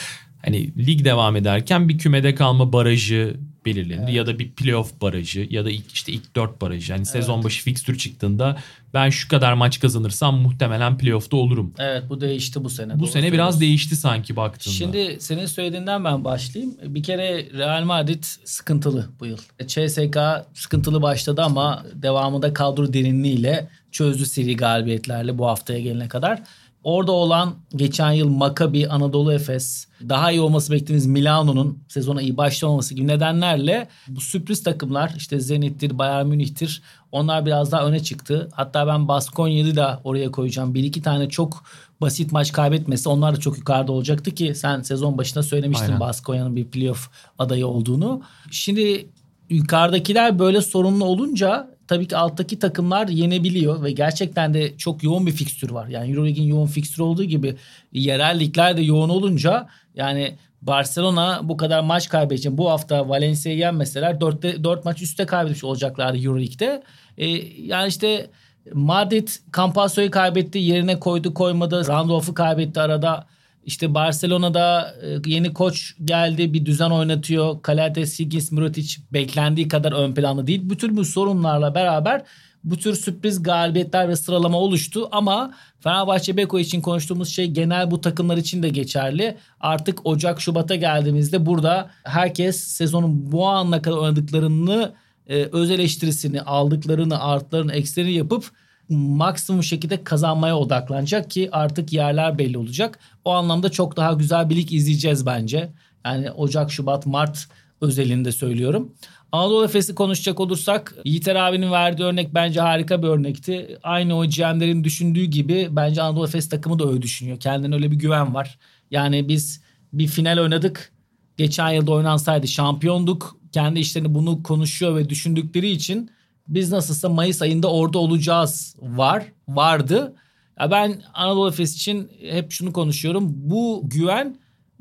Hani lig devam ederken bir kümede kalma barajı belirlenir ya da bir playoff barajı ya da ilk işte ilk dört barajı. Yani sezon başı fikstür çıktığında ben şu kadar maç kazanırsam muhtemelen playoff'ta olurum. Evet bu değişti bu sene. Bu Doğru sene biraz değişti sanki baktığında. Şimdi senin söylediğinden ben başlayayım. Bir kere Real Madrid sıkıntılı bu yıl. CSK sıkıntılı başladı ama devamında kadro derinliğiyle çözdü seri galibiyetlerle bu haftaya gelene kadar. Orada olan geçen yıl Maccabi, Anadolu Efes, daha iyi olması beklediğimiz Milano'nun sezona iyi başlamaması gibi nedenlerle bu sürpriz takımlar işte Zenit'tir, Bayern Münih'tir onlar biraz daha öne çıktı. Hatta ben Baskonya'yı da oraya koyacağım. Bir iki tane çok basit maç kaybetmesi onlar da çok yukarıda olacaktı ki sen sezon başında söylemiştin Aynen. Baskonya'nın bir playoff adayı olduğunu. Şimdi yukarıdakiler böyle sorunlu olunca tabii ki alttaki takımlar yenebiliyor ve gerçekten de çok yoğun bir fikstür var. Yani Euroleague'in yoğun fikstürü olduğu gibi yerel ligler de yoğun olunca yani Barcelona bu kadar maç kaybedecek. Bu hafta Valencia'yı yenmeseler 4'te 4 maç üstte kaybetmiş olacaklardı Euroleague'de. E, yani işte Madrid Campazzo'yu kaybetti, yerine koydu koymadı. Randolph'u kaybetti arada. İşte Barcelona'da e, yeni koç geldi bir düzen oynatıyor. Kalates, Higgins, Mirotic beklendiği kadar ön planda değil. Bütün bu sorunlarla beraber bu tür sürpriz galibiyetler ve sıralama oluştu ama Fenerbahçe Beko için konuştuğumuz şey genel bu takımlar için de geçerli. Artık Ocak Şubat'a geldiğimizde burada herkes sezonun bu anına kadar oynadıklarını e, öz eleştirisini, aldıklarını, artlarını, eksilerini yapıp maksimum şekilde kazanmaya odaklanacak ki artık yerler belli olacak. O anlamda çok daha güzel bir lig izleyeceğiz bence. Yani Ocak, Şubat, Mart özelinde söylüyorum. Anadolu Efes'i konuşacak olursak Yiğiter abinin verdiği örnek bence harika bir örnekti. Aynı o GM'lerin düşündüğü gibi bence Anadolu Efes takımı da öyle düşünüyor. Kendine öyle bir güven var. Yani biz bir final oynadık. Geçen yılda oynansaydı şampiyonduk. Kendi işlerini bunu konuşuyor ve düşündükleri için biz nasılsa Mayıs ayında orada olacağız var, vardı. Ya ben Anadolu Efes için hep şunu konuşuyorum. Bu güven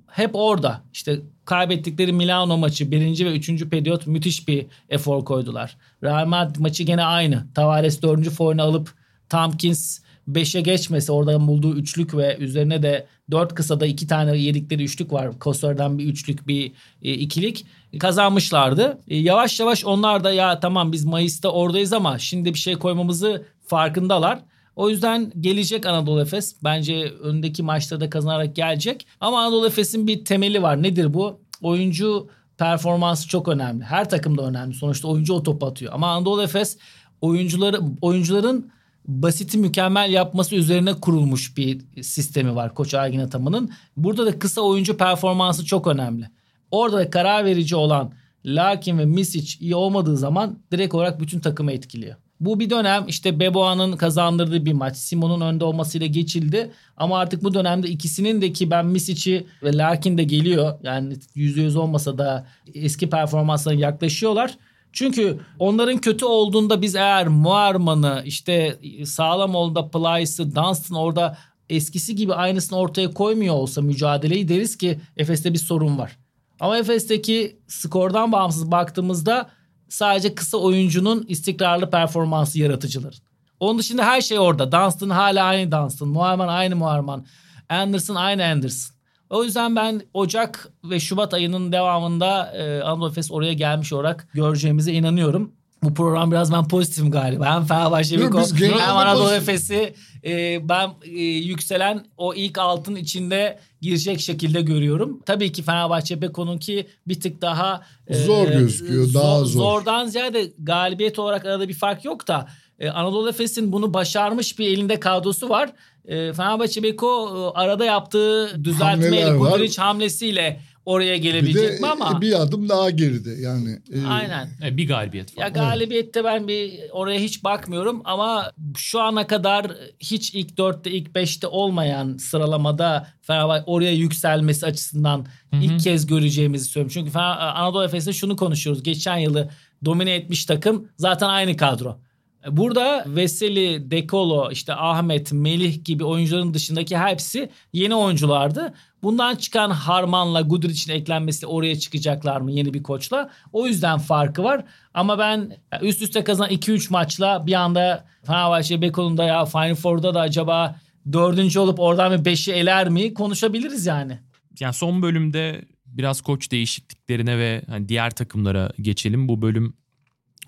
hep orada. İşte kaybettikleri Milano maçı birinci ve üçüncü periyot müthiş bir efor koydular. Real Madrid maçı gene aynı. Tavares dördüncü forunu alıp Tompkins 5'e geçmese oradan bulduğu üçlük ve üzerine de dört kısada iki tane yedikleri üçlük var. Kostor'dan bir üçlük bir e, ikilik kazanmışlardı. E, yavaş yavaş onlar da ya tamam biz Mayıs'ta oradayız ama şimdi bir şey koymamızı farkındalar. O yüzden gelecek Anadolu Efes. Bence öndeki maçlarda kazanarak gelecek. Ama Anadolu Efes'in bir temeli var. Nedir bu? Oyuncu performansı çok önemli. Her takımda önemli. Sonuçta oyuncu o topu atıyor. Ama Anadolu Efes oyuncuları oyuncuların basiti mükemmel yapması üzerine kurulmuş bir sistemi var Koç Ergin Ataman'ın. Burada da kısa oyuncu performansı çok önemli. Orada da karar verici olan Larkin ve Misic iyi olmadığı zaman direkt olarak bütün takımı etkiliyor. Bu bir dönem işte Beboa'nın kazandırdığı bir maç. Simon'un önde olmasıyla geçildi. Ama artık bu dönemde ikisinin de ki ben Misic'i ve Larkin de geliyor. Yani %100 olmasa da eski performanslarına yaklaşıyorlar. Çünkü onların kötü olduğunda biz eğer Muarman'ı işte sağlam olduğunda Plyce'ı Dunstan orada eskisi gibi aynısını ortaya koymuyor olsa mücadeleyi deriz ki Efes'te bir sorun var. Ama Efes'teki skordan bağımsız baktığımızda sadece kısa oyuncunun istikrarlı performansı yaratıcıları. Onun dışında her şey orada. Dunstan hala aynı Dunstan. Muharman aynı Muharman. Anderson aynı Anderson. O yüzden ben Ocak ve Şubat ayının devamında e, Anadolu Efes oraya gelmiş olarak göreceğimize inanıyorum. Bu program biraz ben pozitifim galiba. Hem Fenerbahçe biz genelde hem Anadolu. Efes'i e, ben e, yükselen o ilk altın içinde girecek şekilde görüyorum. Tabii ki Fenerbahçe Beko'nunki bir tık daha e, Zor gözüküyor, daha zor. Zordan ziyade galibiyet olarak arada bir fark yok da e, Anadolu Efes'in bunu başarmış bir elinde kadrosu var. E, Fenerbahçe Beko e, arada yaptığı düzeltme, Hamleler var. Kuduric hamlesiyle oraya Bir gelebilecek de mi ama bir adım daha geride yani. e, aynen. E, bir galibiyet Ya falan. galibiyette ben bir oraya hiç bakmıyorum ama şu ana kadar hiç ilk dörtte ilk beşte olmayan sıralamada Fenerbahçe oraya yükselmesi açısından ilk kez göreceğimizi söylüyorum. Çünkü Fener- Anadolu Efes'te şunu konuşuyoruz. Geçen yılı domine etmiş takım zaten aynı kadro. Burada Veseli, Dekolo, işte Ahmet, Melih gibi oyuncuların dışındaki hepsi yeni oyunculardı. Bundan çıkan Harman'la Guduric'in eklenmesiyle oraya çıkacaklar mı yeni bir koçla? O yüzden farkı var. Ama ben üst üste kazanan 2-3 maçla bir anda Fenerbahçe Beko'nun da ya Final Four'da da acaba dördüncü olup oradan bir beşi eler mi konuşabiliriz yani. Yani son bölümde biraz koç değişikliklerine ve hani diğer takımlara geçelim. Bu bölüm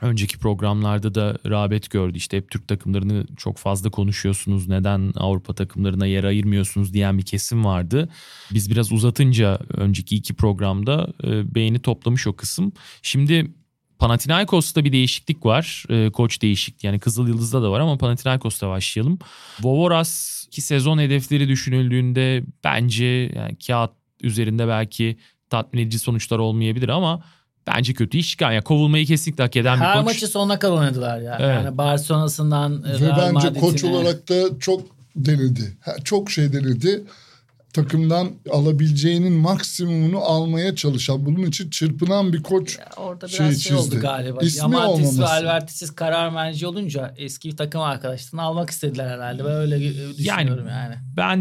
önceki programlarda da rağbet gördü. İşte hep Türk takımlarını çok fazla konuşuyorsunuz. Neden Avrupa takımlarına yer ayırmıyorsunuz diyen bir kesim vardı. Biz biraz uzatınca önceki iki programda e, beğeni toplamış o kısım. Şimdi Panathinaikos'ta bir değişiklik var. E, koç değişikliği yani Kızıl Yıldız'da da var ama Panathinaikos'ta başlayalım. Vovoras ki sezon hedefleri düşünüldüğünde bence yani kağıt üzerinde belki tatmin edici sonuçlar olmayabilir ama bence kötü iş çıkar. Yani kovulmayı kesinlikle hak eden bir Her koç. maçı sonuna kadar oynadılar ya. Evet. Yani Barcelona'sından Ve Real bence Madrid'ine. koç olarak da çok denedi. Ha, Çok şey denedi. Takımdan alabileceğinin maksimumunu almaya çalışan, bunun için çırpınan bir koç. Ya Orada biraz şey şey, oldu galiba. İsmi Yamatis ve olmaması. Albertis'iz karar merci olunca eski takım arkadaşlarını almak istediler herhalde. Ben öyle düşünüyorum yani. Ben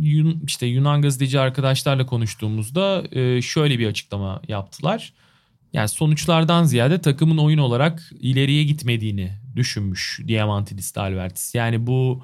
Yun, işte Yunan gazeteci arkadaşlarla konuştuğumuzda e, şöyle bir açıklama yaptılar. Yani sonuçlardan ziyade takımın oyun olarak ileriye gitmediğini düşünmüş Diamantidis Albertis. Yani bu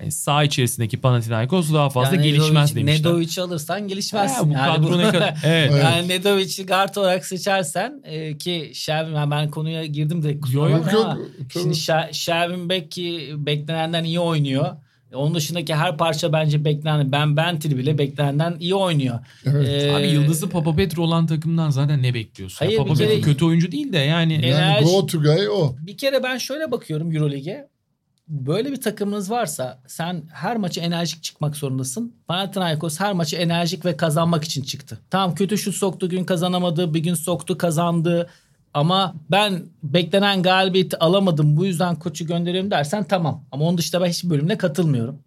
yani saha içerisindeki Panathinaikos daha fazla Yani gelişmez Nedovic- demişler. Nedovic'i alırsan gelişmezsin. Ha, bu yani kadro ne kadar- Evet. Yani Nedovic'i guard olarak seçersen e, ki Shelvin ben, ben konuya girdim kusura Yok, yok. Şimdi Sha- Shelvin Beck ki beklenenden iyi oynuyor. Onun dışındaki her parça bence beklenen Ben Bentil bile beklenenden iyi oynuyor. Evet. Ee, Abi Yıldız'ı Papa Petro olan takımdan zaten ne bekliyorsun? Hayır, Papa kere- Petro kötü oyuncu değil de yani. Yani enerji- go to guy o. Bir kere ben şöyle bakıyorum Euroleague'e. Böyle bir takımınız varsa sen her maçı enerjik çıkmak zorundasın. Panathinaikos her maçı enerjik ve kazanmak için çıktı. Tamam kötü şut soktu gün kazanamadı. Bir gün soktu kazandı. Ama ben beklenen galibiyeti alamadım bu yüzden koçu gönderiyorum dersen tamam. Ama onun dışında ben hiçbir bölümüne katılmıyorum.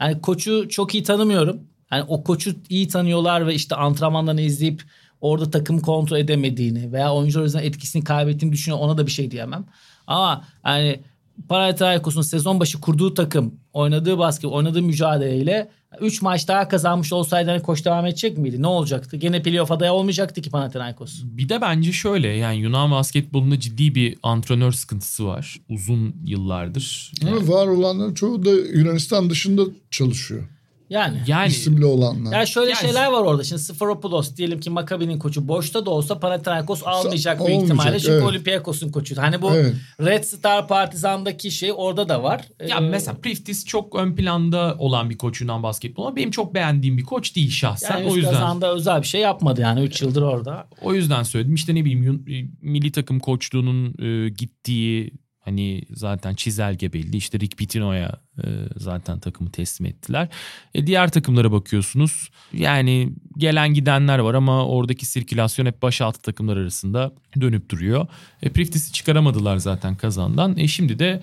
Yani koçu çok iyi tanımıyorum. Yani o koçu iyi tanıyorlar ve işte antrenmanlarını izleyip orada takım kontrol edemediğini veya oyuncular üzerine etkisini kaybettiğini düşünüyor ona da bir şey diyemem. Ama yani Panathinaikos'un sezon başı kurduğu takım oynadığı basket, oynadığı mücadeleyle 3 maç daha kazanmış olsaydı hani koç devam edecek miydi? Ne olacaktı? Gene playoff adayı olmayacaktı ki Panathinaikos. Bir de bence şöyle yani Yunan basketbolunda ciddi bir antrenör sıkıntısı var uzun yıllardır. Ama var olanların çoğu da Yunanistan dışında çalışıyor. Yani. Yani İsimli olanlar. Ya şöyle Yani- şeyler var orada. Şimdi Sforopoulos diyelim ki Maccabi'nin koçu boşta da olsa Panathinaikos almayacak büyük olmayacak, ihtimalle. Çünkü evet. Olympiakos'un koçu. Hani bu Evet. Red Star Partizan'daki şey orada da var. Ya Ee, mesela Priftis çok ön planda olan bir koç Yunan basketbolu ama benim çok beğendiğim bir koç değil şahsen. yani o yüzden kazanda özel bir şey yapmadı yani 3 yıldır orada. o yüzden söyledim. İşte ne bileyim milli takım koçluğunun e, gittiği hani zaten çizelge belli. İşte Rick Pitino'ya e, zaten takımı teslim ettiler. E, diğer takımlara bakıyorsunuz. Yani gelen gidenler var ama oradaki sirkülasyon hep başaltı takımlar arasında dönüp duruyor. E, Priftis'i çıkaramadılar zaten kazandan. E şimdi de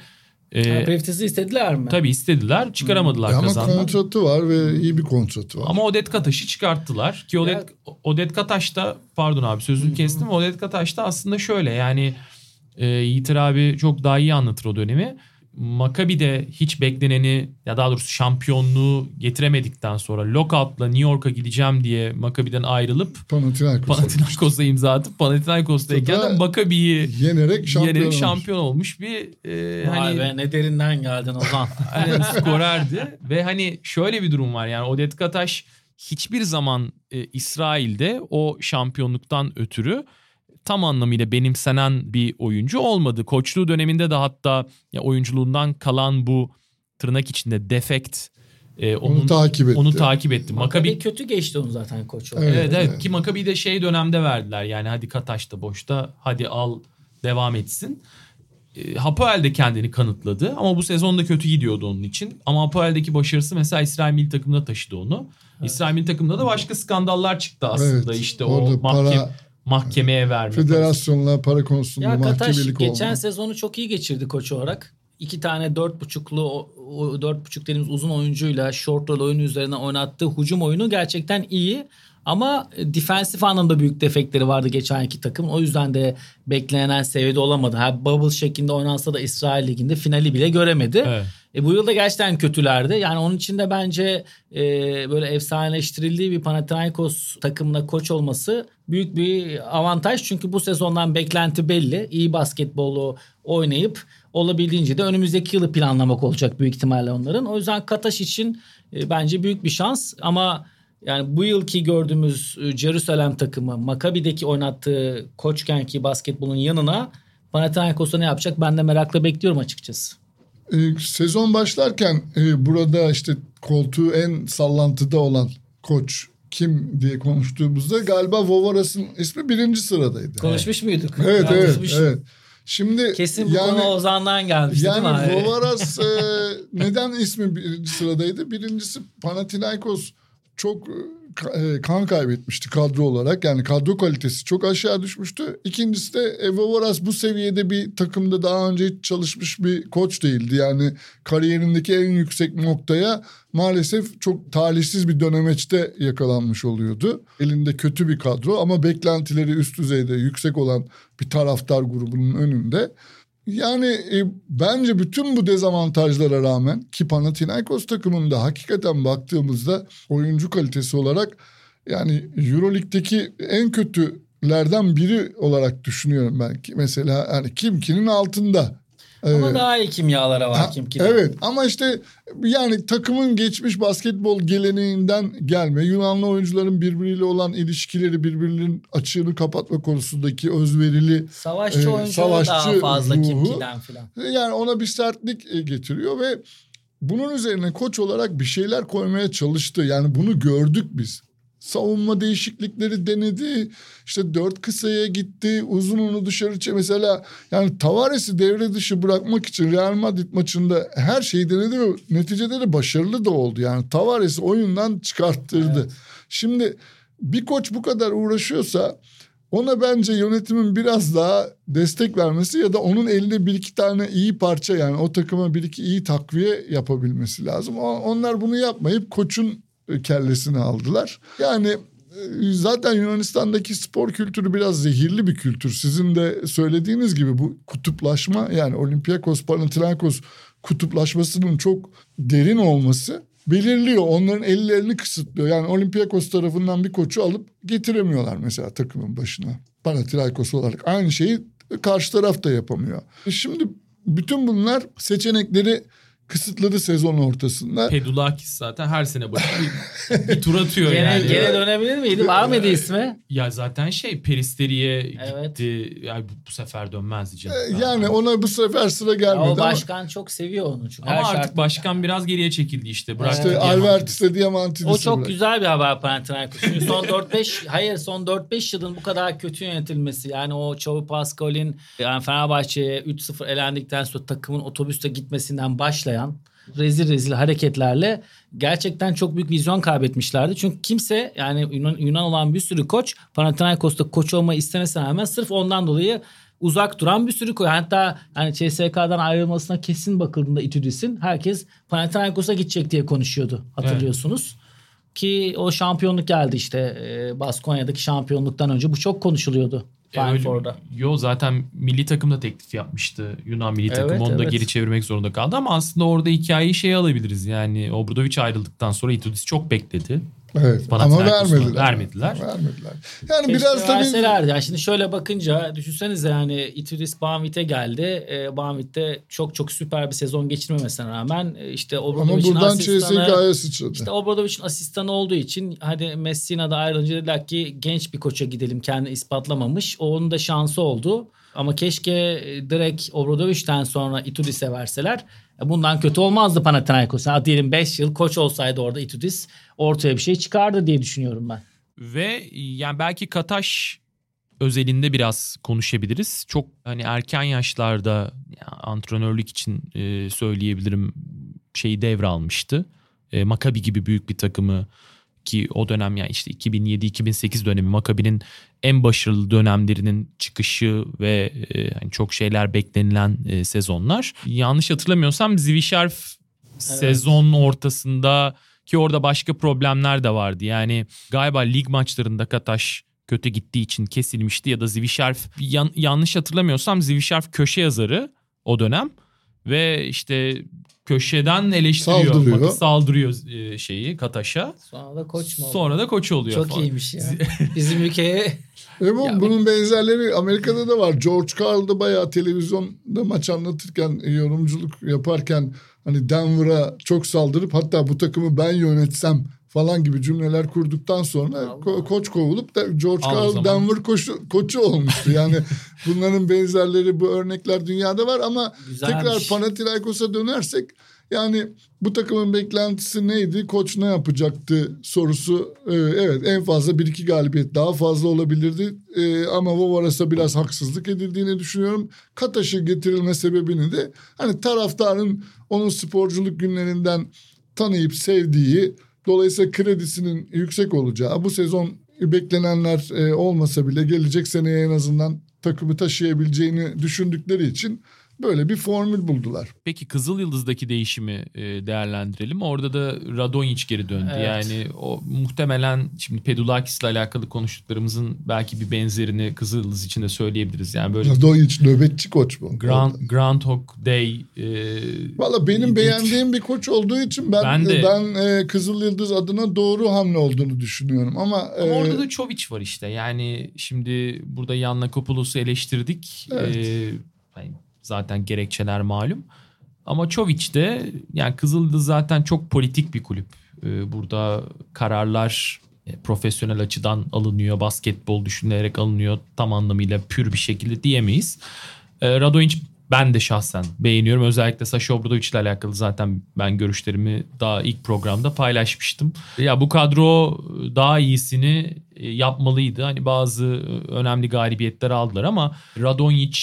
e, Yani Preftis'i istediler mi? tabii istediler çıkaramadılar Ama kazandan. kontratı var ve iyi bir kontratı var. Ama Odet Kataş'ı çıkarttılar. Ki Odet, Odet Kataş da pardon abi sözünü kestim. Odet Kataş da aslında şöyle yani e, Yiğitir abi çok daha iyi anlatır o dönemi. Maccabi'de hiç bekleneni ya daha doğrusu şampiyonluğu getiremedikten sonra lockout'la New York'a gideceğim diye Maccabi'den ayrılıp Panathinaikos Panathinaikos'a imza atıp Panathinaikos'tayken de Maccabi'yi yenerek şampiyon yenerek olmuş. şampiyon olmuş bir e, Vay hani be ne derinden geldin Ozan. Aynen skorerdi. Ve hani şöyle bir durum var yani Odet Kataş hiçbir zaman e, İsrail'de o şampiyonluktan ötürü tam anlamıyla benimsenen bir oyuncu olmadı. Koçluğu döneminde de hatta ya oyunculuğundan kalan bu tırnak içinde defekt e, onun, Onu takip etti. Onu takip etti. Maccabi kötü geçti onu zaten koç olarak. Evet, Evet, evet evet. ki Maccabi de şey dönemde verdiler yani hadi Kataş da boşta hadi al devam etsin. e, Hapoel de kendini kanıtladı ama bu sezonda kötü gidiyordu onun için. Ama Hapoel'deki başarısı mesela İsrail milli takımına taşıdı onu. İsrail milli takımında da başka skandallar çıktı aslında. Evet, işte orada o mahke- para- mahkemeye verme. Federasyonla para konusunda Ya Kataş mahkemelik geçen olma. sezonu çok iyi geçirdi koç olarak. İki tane dört buçuklu, o- dört buçuk dediğimiz uzun oyuncuyla short roll oyunu üzerine oynattığı hücum oyunu gerçekten iyi. Ama e, defensif anlamda büyük defekleri vardı geçen iki takım. O yüzden de beklenen seviyede olamadı. Ha, bubble şeklinde oynansa da İsrail Ligi'nde finali bile göremedi. Evet. E, bu yıl da gerçekten kötülerdi. Yani onun için de bence e, böyle efsaneleştirildiği bir Panathinaikos takımına koç olması büyük bir avantaj. Çünkü bu sezondan beklenti belli. İyi basketbolu oynayıp olabildiğince de önümüzdeki yılı planlamak olacak büyük ihtimalle onların. O yüzden Kataş için e, bence büyük bir şans ama yani bu yılki gördüğümüz e, Jerusalem takımı Maccabi'deki oynattığı koçkenki basketbolun yanına Panathinaikos'a ne yapacak ben de merakla bekliyorum açıkçası. Ee, sezon başlarken e, burada işte koltuğu en sallantıda olan koç kim diye konuştuğumuzda galiba Vovaras'ın ismi birinci sıradaydı. Konuşmuş muyduk? Evet evet evet. Şimdi Kesin bu yani, konu Ozan'dan gelmişti yani değil mi? abi? Vovaras e, neden ismi birinci sıradaydı? Birincisi Panathinaikos çok e, e, kan kaybetmişti kadro olarak. Yani kadro kalitesi çok aşağı düşmüştü. İkincisi de e, Vovaras bu seviyede bir takımda daha önce hiç çalışmış bir koç değildi. Yani kariyerindeki en yüksek noktaya maalesef çok talihsiz bir dönemeçte yakalanmış oluyordu. Elinde kötü bir kadro ama beklentileri üst düzeyde yüksek olan bir taraftar grubunun önünde. Yani e, bence bütün bu dezavantajlara rağmen ki Panathinaikos takımında hakikaten baktığımızda oyuncu kalitesi olarak yani Euroleague'deki en kötülerden biri olarak düşünüyorum ben mesela yani Kimki'nin altında. Ama Ee, daha iyi kimyalara var Ha, Kimki'de. Evet ama işte yani takımın geçmiş basketbol geleneğinden gelme. Yunanlı oyuncuların birbiriyle olan ilişkileri birbirinin açığını kapatma konusundaki özverili Savaşçı Ee, oyuncu savaşçı daha fazla ruhu. Kimki'den filan. yani ona bir sertlik e, getiriyor ve bunun üzerine koç olarak bir şeyler koymaya çalıştı. Yani bunu gördük biz. Savunma değişiklikleri denedi. İşte dört kısaya gitti. Uzun onu dışarı çe mesela yani Tavares'i devre dışı bırakmak için Real Madrid maçında her şeyi denedi ve neticede de başarılı da oldu. Yani Tavares'i oyundan çıkarttırdı. Şimdi bir koç bu kadar uğraşıyorsa ona bence yönetimin biraz daha destek vermesi ya da onun elinde bir iki tane iyi parça yani o takıma bir iki iyi takviye yapabilmesi lazım. Onlar bunu yapmayıp koçun kellesini aldılar. Yani e, zaten Yunanistan'daki spor kültürü biraz zehirli bir kültür. Sizin de söylediğiniz gibi bu kutuplaşma yani Olympiakos, Panathinaikos kutuplaşmasının çok derin olması belirliyor. Onların ellerini kısıtlıyor. Yani Olympiakos tarafından bir koçu alıp getiremiyorlar mesela takımın başına. Panathinaikos olarak. Aynı şeyi karşı taraf da yapamıyor. Şimdi bütün bunlar seçenekleri kısıtladı sezon ortasında. Pedulakis zaten her sene başı bir, bir tur atıyor Gene, yani. gene dönebilir miydi? Var mıydı ismi? Ya zaten şey Peristeri'ye Evet. gitti. Ya bu, bu sefer dönmezdi canım. E, Yani ona bu sefer sıra Ya gelmedi ama başkan çok seviyor onu. Çünkü Ama artık şartta- başkan biraz geriye çekildi işte. Bıraktı işte Diamantidis'i. Albertis'e Diamantidis'e O çok bırak. güzel bir haber Panathinaikos. Çünkü son 4-5 hayır son 4-5 yılın bu kadar kötü yönetilmesi. Yani o Çavu Pascal'in yani Fenerbahçe'ye 3-0 elendikten sonra takımın otobüste gitmesinden başlayan rezil rezil hareketlerle gerçekten çok büyük vizyon kaybetmişlerdi. Çünkü kimse yani Yunan, Yunan olan bir sürü koç Panathinaikos'ta koç olmayı istemesine rağmen sırf ondan dolayı uzak duran bir sürü koç. Hatta hani CSK'dan ayrılmasına kesin bakıldığında Itudis'in herkes Panathinaikos'a gidecek diye konuşuyordu hatırlıyorsunuz. Ki o şampiyonluk geldi işte e, Baskonya'daki şampiyonluktan önce bu çok konuşuluyordu E, Final Four'da. Yo zaten milli takımda teklif yapmıştı. Yunan milli takım Evet, onu da geri çevirmek zorunda kaldı ama aslında orada hikayeyi şey alabiliriz. Yani Obradovic ayrıldıktan sonra Itudis çok bekledi. Evet ama vermediler. vermediler. Vermediler. Yani Keşke biraz tabii verselerdi. Yani şimdi şöyle bakınca düşünsenize yani Itudis Banvit'e geldi. E, Banvit'te çok çok süper bir sezon geçirmemesine rağmen e, işte Obradovic'in asistanı... İşte Obradovic'in asistanı olduğu için hadi Messina'da ayrılınca dediler ki genç bir koça gidelim kendini ispatlamamış. O onun da şansı oldu. Ama keşke direkt Obradovic'ten sonra Itudis'e verseler. E, Bundan kötü olmazdı Panathinaikos. Ha, diyelim 5 yıl koç olsaydı orada Itudis ortaya bir şey çıkardı diye düşünüyorum ben. Ve yani belki Kataş özelinde biraz konuşabiliriz. Çok hani erken yaşlarda ya, antrenörlük için e, söyleyebilirim şeyi devralmıştı. E, Maccabi gibi büyük bir takımı ki o dönem yani işte 2007-2008 dönemi Maccabi'nin en başarılı dönemlerinin çıkışı ve e, hani çok şeyler beklenilen e, sezonlar. Yanlış hatırlamıyorsam Zivişarf evet. sezon ortasında ki orada başka problemler de vardı. Yani galiba lig maçlarında Kataş kötü gittiği için kesilmişti ya da Zivişarf yan, yanlış hatırlamıyorsam Zivişarf köşe yazarı o dönem ve işte köşeden eleştiriyor. Saldırıyor. Saldırıyor e, şeyi Kataş'a. Sonra da koç mu Sonra da koç oluyor Çok falan. iyiymiş ya. Bizim ülkeye Evet ya, bunun benzerleri Amerika'da da var. George Karl da bayağı televizyonda maç anlatırken, yorumculuk yaparken hani Denver'a çok saldırıp hatta bu takımı ben yönetsem falan gibi cümleler kurduktan sonra ko- koç kovulup da George Karl Denver koçu, koçu olmuştu. Yani bunların benzerleri bu örnekler dünyada var ama Güzelmiş. tekrar Panathinaikos'a dönersek yani bu takımın beklentisi neydi? Koç ne yapacaktı sorusu. Ee, evet en fazla bir iki galibiyet daha fazla olabilirdi. Ee, ama Vovaras'a biraz haksızlık edildiğini düşünüyorum. Kataş'ı getirilme sebebini de hani taraftarın onun sporculuk günlerinden tanıyıp sevdiği dolayısıyla kredisinin yüksek olacağı bu sezon beklenenler e, olmasa bile gelecek seneye en azından takımı taşıyabileceğini düşündükleri için Böyle bir formül buldular. Peki Kızıl Yıldız'daki değişimi e, değerlendirelim. Orada da Radonjic geri döndü. Evet. Yani o muhtemelen şimdi Pedulakis ile alakalı konuştuklarımızın belki bir benzerini Kızıl Yıldız için de söyleyebiliriz. Yani böyle Radonjic nöbetçi koç bu. Grand, Groundhog Day. E, Valla benim ilginç. beğendiğim bir koç olduğu için ben ben, de, ben e, Kızıl Yıldız adına doğru hamle olduğunu düşünüyorum. Ama, ama e, orada da Çovic var işte. Yani şimdi burada Yanna Kopoulos'u eleştirdik. Evet. E, yani zaten gerekçeler malum. Ama Çovic de yani Kızıldız zaten çok politik bir kulüp. Ee, burada kararlar e, profesyonel açıdan alınıyor, basketbol düşünülerek alınıyor tam anlamıyla pür bir şekilde diyemeyiz. Ee, Radonjic ben de şahsen beğeniyorum. Özellikle Sasha Obradovic ile alakalı zaten ben görüşlerimi daha ilk programda paylaşmıştım. Ya bu kadro daha iyisini e, yapmalıydı. Hani bazı önemli galibiyetler aldılar ama Radonjic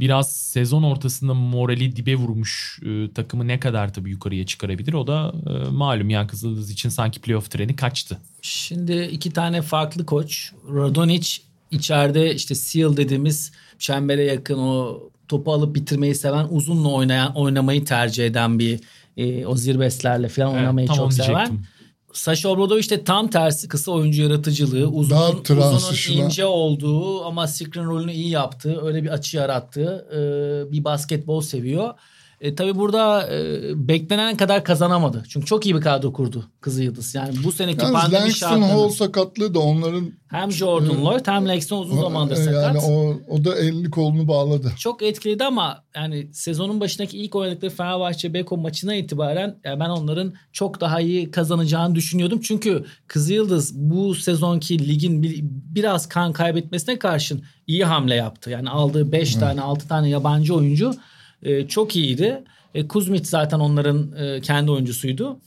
biraz sezon ortasında morali dibe vurmuş e, takımı ne kadar tabii yukarıya çıkarabilir o da e, malum yani Kızıldız için sanki playoff treni kaçtı. Şimdi iki tane farklı koç Radonic içeride işte seal dediğimiz çembere yakın o topu alıp bitirmeyi seven uzunla oynayan oynamayı tercih eden bir e, o zirbeslerle falan evet, oynamayı çok seven. Diyecektim. Sasha Obradovic de tam tersi kısa oyuncu yaratıcılığı, uzun, uzunun ince olduğu ama screen rolünü iyi yaptığı, öyle bir açı yarattığı e, bir basketbol seviyor. E, tabii burada e, beklenen kadar kazanamadı. Çünkü çok iyi bir kadro kurdu Kızı Yıldız. Yani bu seneki Yalnız pandemi Langston şartları. Hall sakatlığı da onların... Hem Jordan e, Lloyd hem Langston uzun zamandır sakat. Yani o, o da elini kolunu bağladı. Çok etkiledi ama yani sezonun başındaki ilk oynadıkları Fenerbahçe Beko maçına itibaren yani ben onların çok daha iyi kazanacağını düşünüyordum. Çünkü Kızı Yıldız bu sezonki ligin bir, biraz kan kaybetmesine karşın iyi hamle yaptı. Yani aldığı 5 evet. tane 6 tane yabancı oyuncu e, çok iyiydi. E, Kuzmic zaten onların e, kendi oyuncusuydu.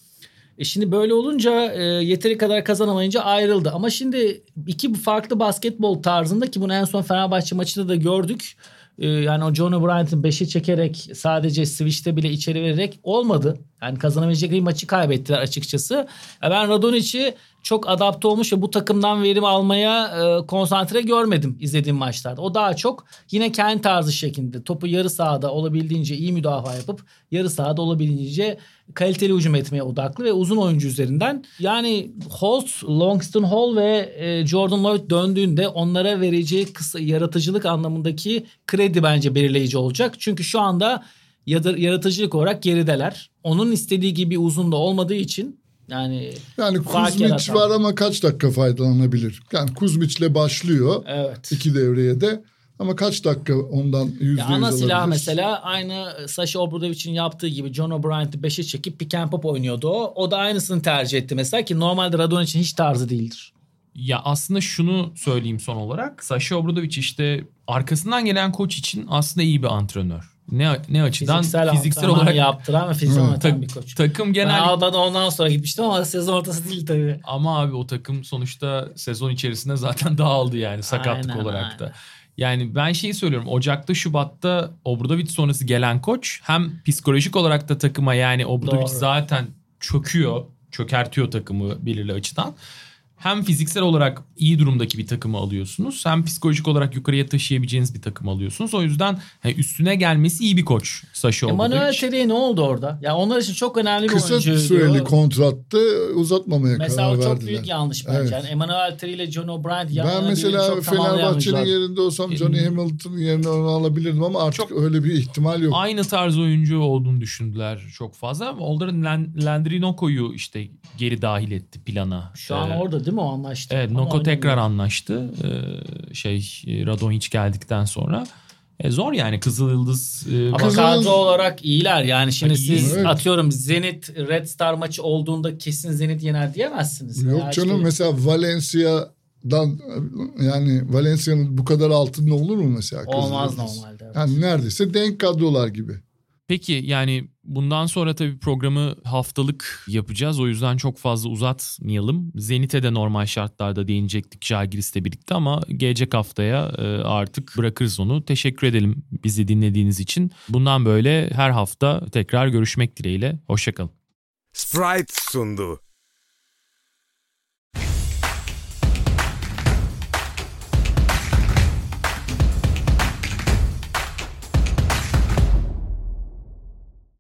E şimdi böyle olunca e, yeteri kadar kazanamayınca ayrıldı. Ama şimdi iki farklı basketbol tarzında ki bunu en son Fenerbahçe maçında da gördük. E, yani o John Bryant'ın beşi çekerek sadece switch'te bile içeri vererek olmadı. Yani kazanabilecek bir maçı kaybettiler açıkçası. Ben Radonic'i çok adapte olmuş ve bu takımdan verim almaya e, konsantre görmedim izlediğim maçlarda. O daha çok yine kendi tarzı şeklinde topu yarı sahada olabildiğince iyi müdafaa yapıp yarı sahada olabildiğince kaliteli hücum etmeye odaklı ve uzun oyuncu üzerinden. Yani Holt, Longston Hall ve e, Jordan Lloyd döndüğünde onlara vereceği kısa yaratıcılık anlamındaki kredi bence belirleyici olacak. Çünkü şu anda yaratıcılık olarak gerideler. Onun istediği gibi uzun da olmadığı için yani yani Kuzmic var ama kaç dakika faydalanabilir? Yani Kuzmic'le başlıyor. Evet. iki devreye de. Ama kaç dakika ondan yüzde yüz Ana silah mesela aynı Sasha Obradovic'in yaptığı gibi John O'Brien'i 5'e çekip pick and pop oynuyordu o. O da aynısını tercih etti mesela ki normalde Radon için hiç tarzı değildir. Ya aslında şunu söyleyeyim son olarak. Sasha Obradovic işte arkasından gelen koç için aslında iyi bir antrenör. Ne ne açıdan Fiziksel, fiziksel, olarak yaptıran ve fiziksel oynatan tak- bir koç. takım Ben genel Alba'da ondan sonra gitmiştim ama sezon ortası değil tabii. ama abi o takım sonuçta sezon içerisinde zaten dağıldı yani sakatlık Aynen, olarak da. aynen. Yani ben şeyi söylüyorum. Ocak'ta Şubat'ta Obradovic sonrası gelen koç hem psikolojik olarak da takıma yani Obradovic Doğru. zaten çöküyor, çökertiyor takımı belirli açıdan. Hem fiziksel olarak iyi durumdaki bir takımı alıyorsunuz. Hem psikolojik olarak yukarıya taşıyabileceğiniz bir takım alıyorsunuz. O yüzden hani üstüne gelmesi iyi bir koç Sasha Emanuel Obradovic. Terry ne oldu orada? Ya onlar için çok önemli bir Kısa oyuncu. süreli kontrattı uzatmamaya Mesela karar o çok verdiler. büyük yanlış bence. Evet. Yani Emanuel Terry ile John O'Brien yan Ben mesela çok Fenerbahçe'nin yerinde olsam Johnny Hamilton'ın yerine onu alabilirdim ama artık öyle bir ihtimal yok. Aynı tarz oyuncu olduğunu düşündüler çok fazla ama onların Landry Noko'yu işte geri dahil etti plana. Şu an Ee, orada değil mi o anlaştı? Evet Noko tekrar anlaştı. Ee, şey e, Radonjic geldikten sonra. E, zor yani Kızıl Yıldız. e, Ama Kızıl- kadro olarak iyiler. Yani şimdi iyi. siz Evet. atıyorum Zenit Red Star maçı olduğunda kesin Zenit yener diyemezsiniz. Yok Ya canım işte- mesela Valencia'dan yani Valencia'nın bu kadar altında olur mu mesela? Olmaz normalde. evet. Yani neredeyse denk kadrolar gibi. Peki yani bundan sonra tabii programı haftalık yapacağız. O yüzden çok fazla uzatmayalım. Zenit'e de normal şartlarda değinecektik Žalgiris'le birlikte ama gelecek haftaya e, artık bırakırız onu. Teşekkür edelim bizi dinlediğiniz için. Bundan böyle her hafta tekrar görüşmek dileğiyle. Hoşçakalın. Sprite sundu.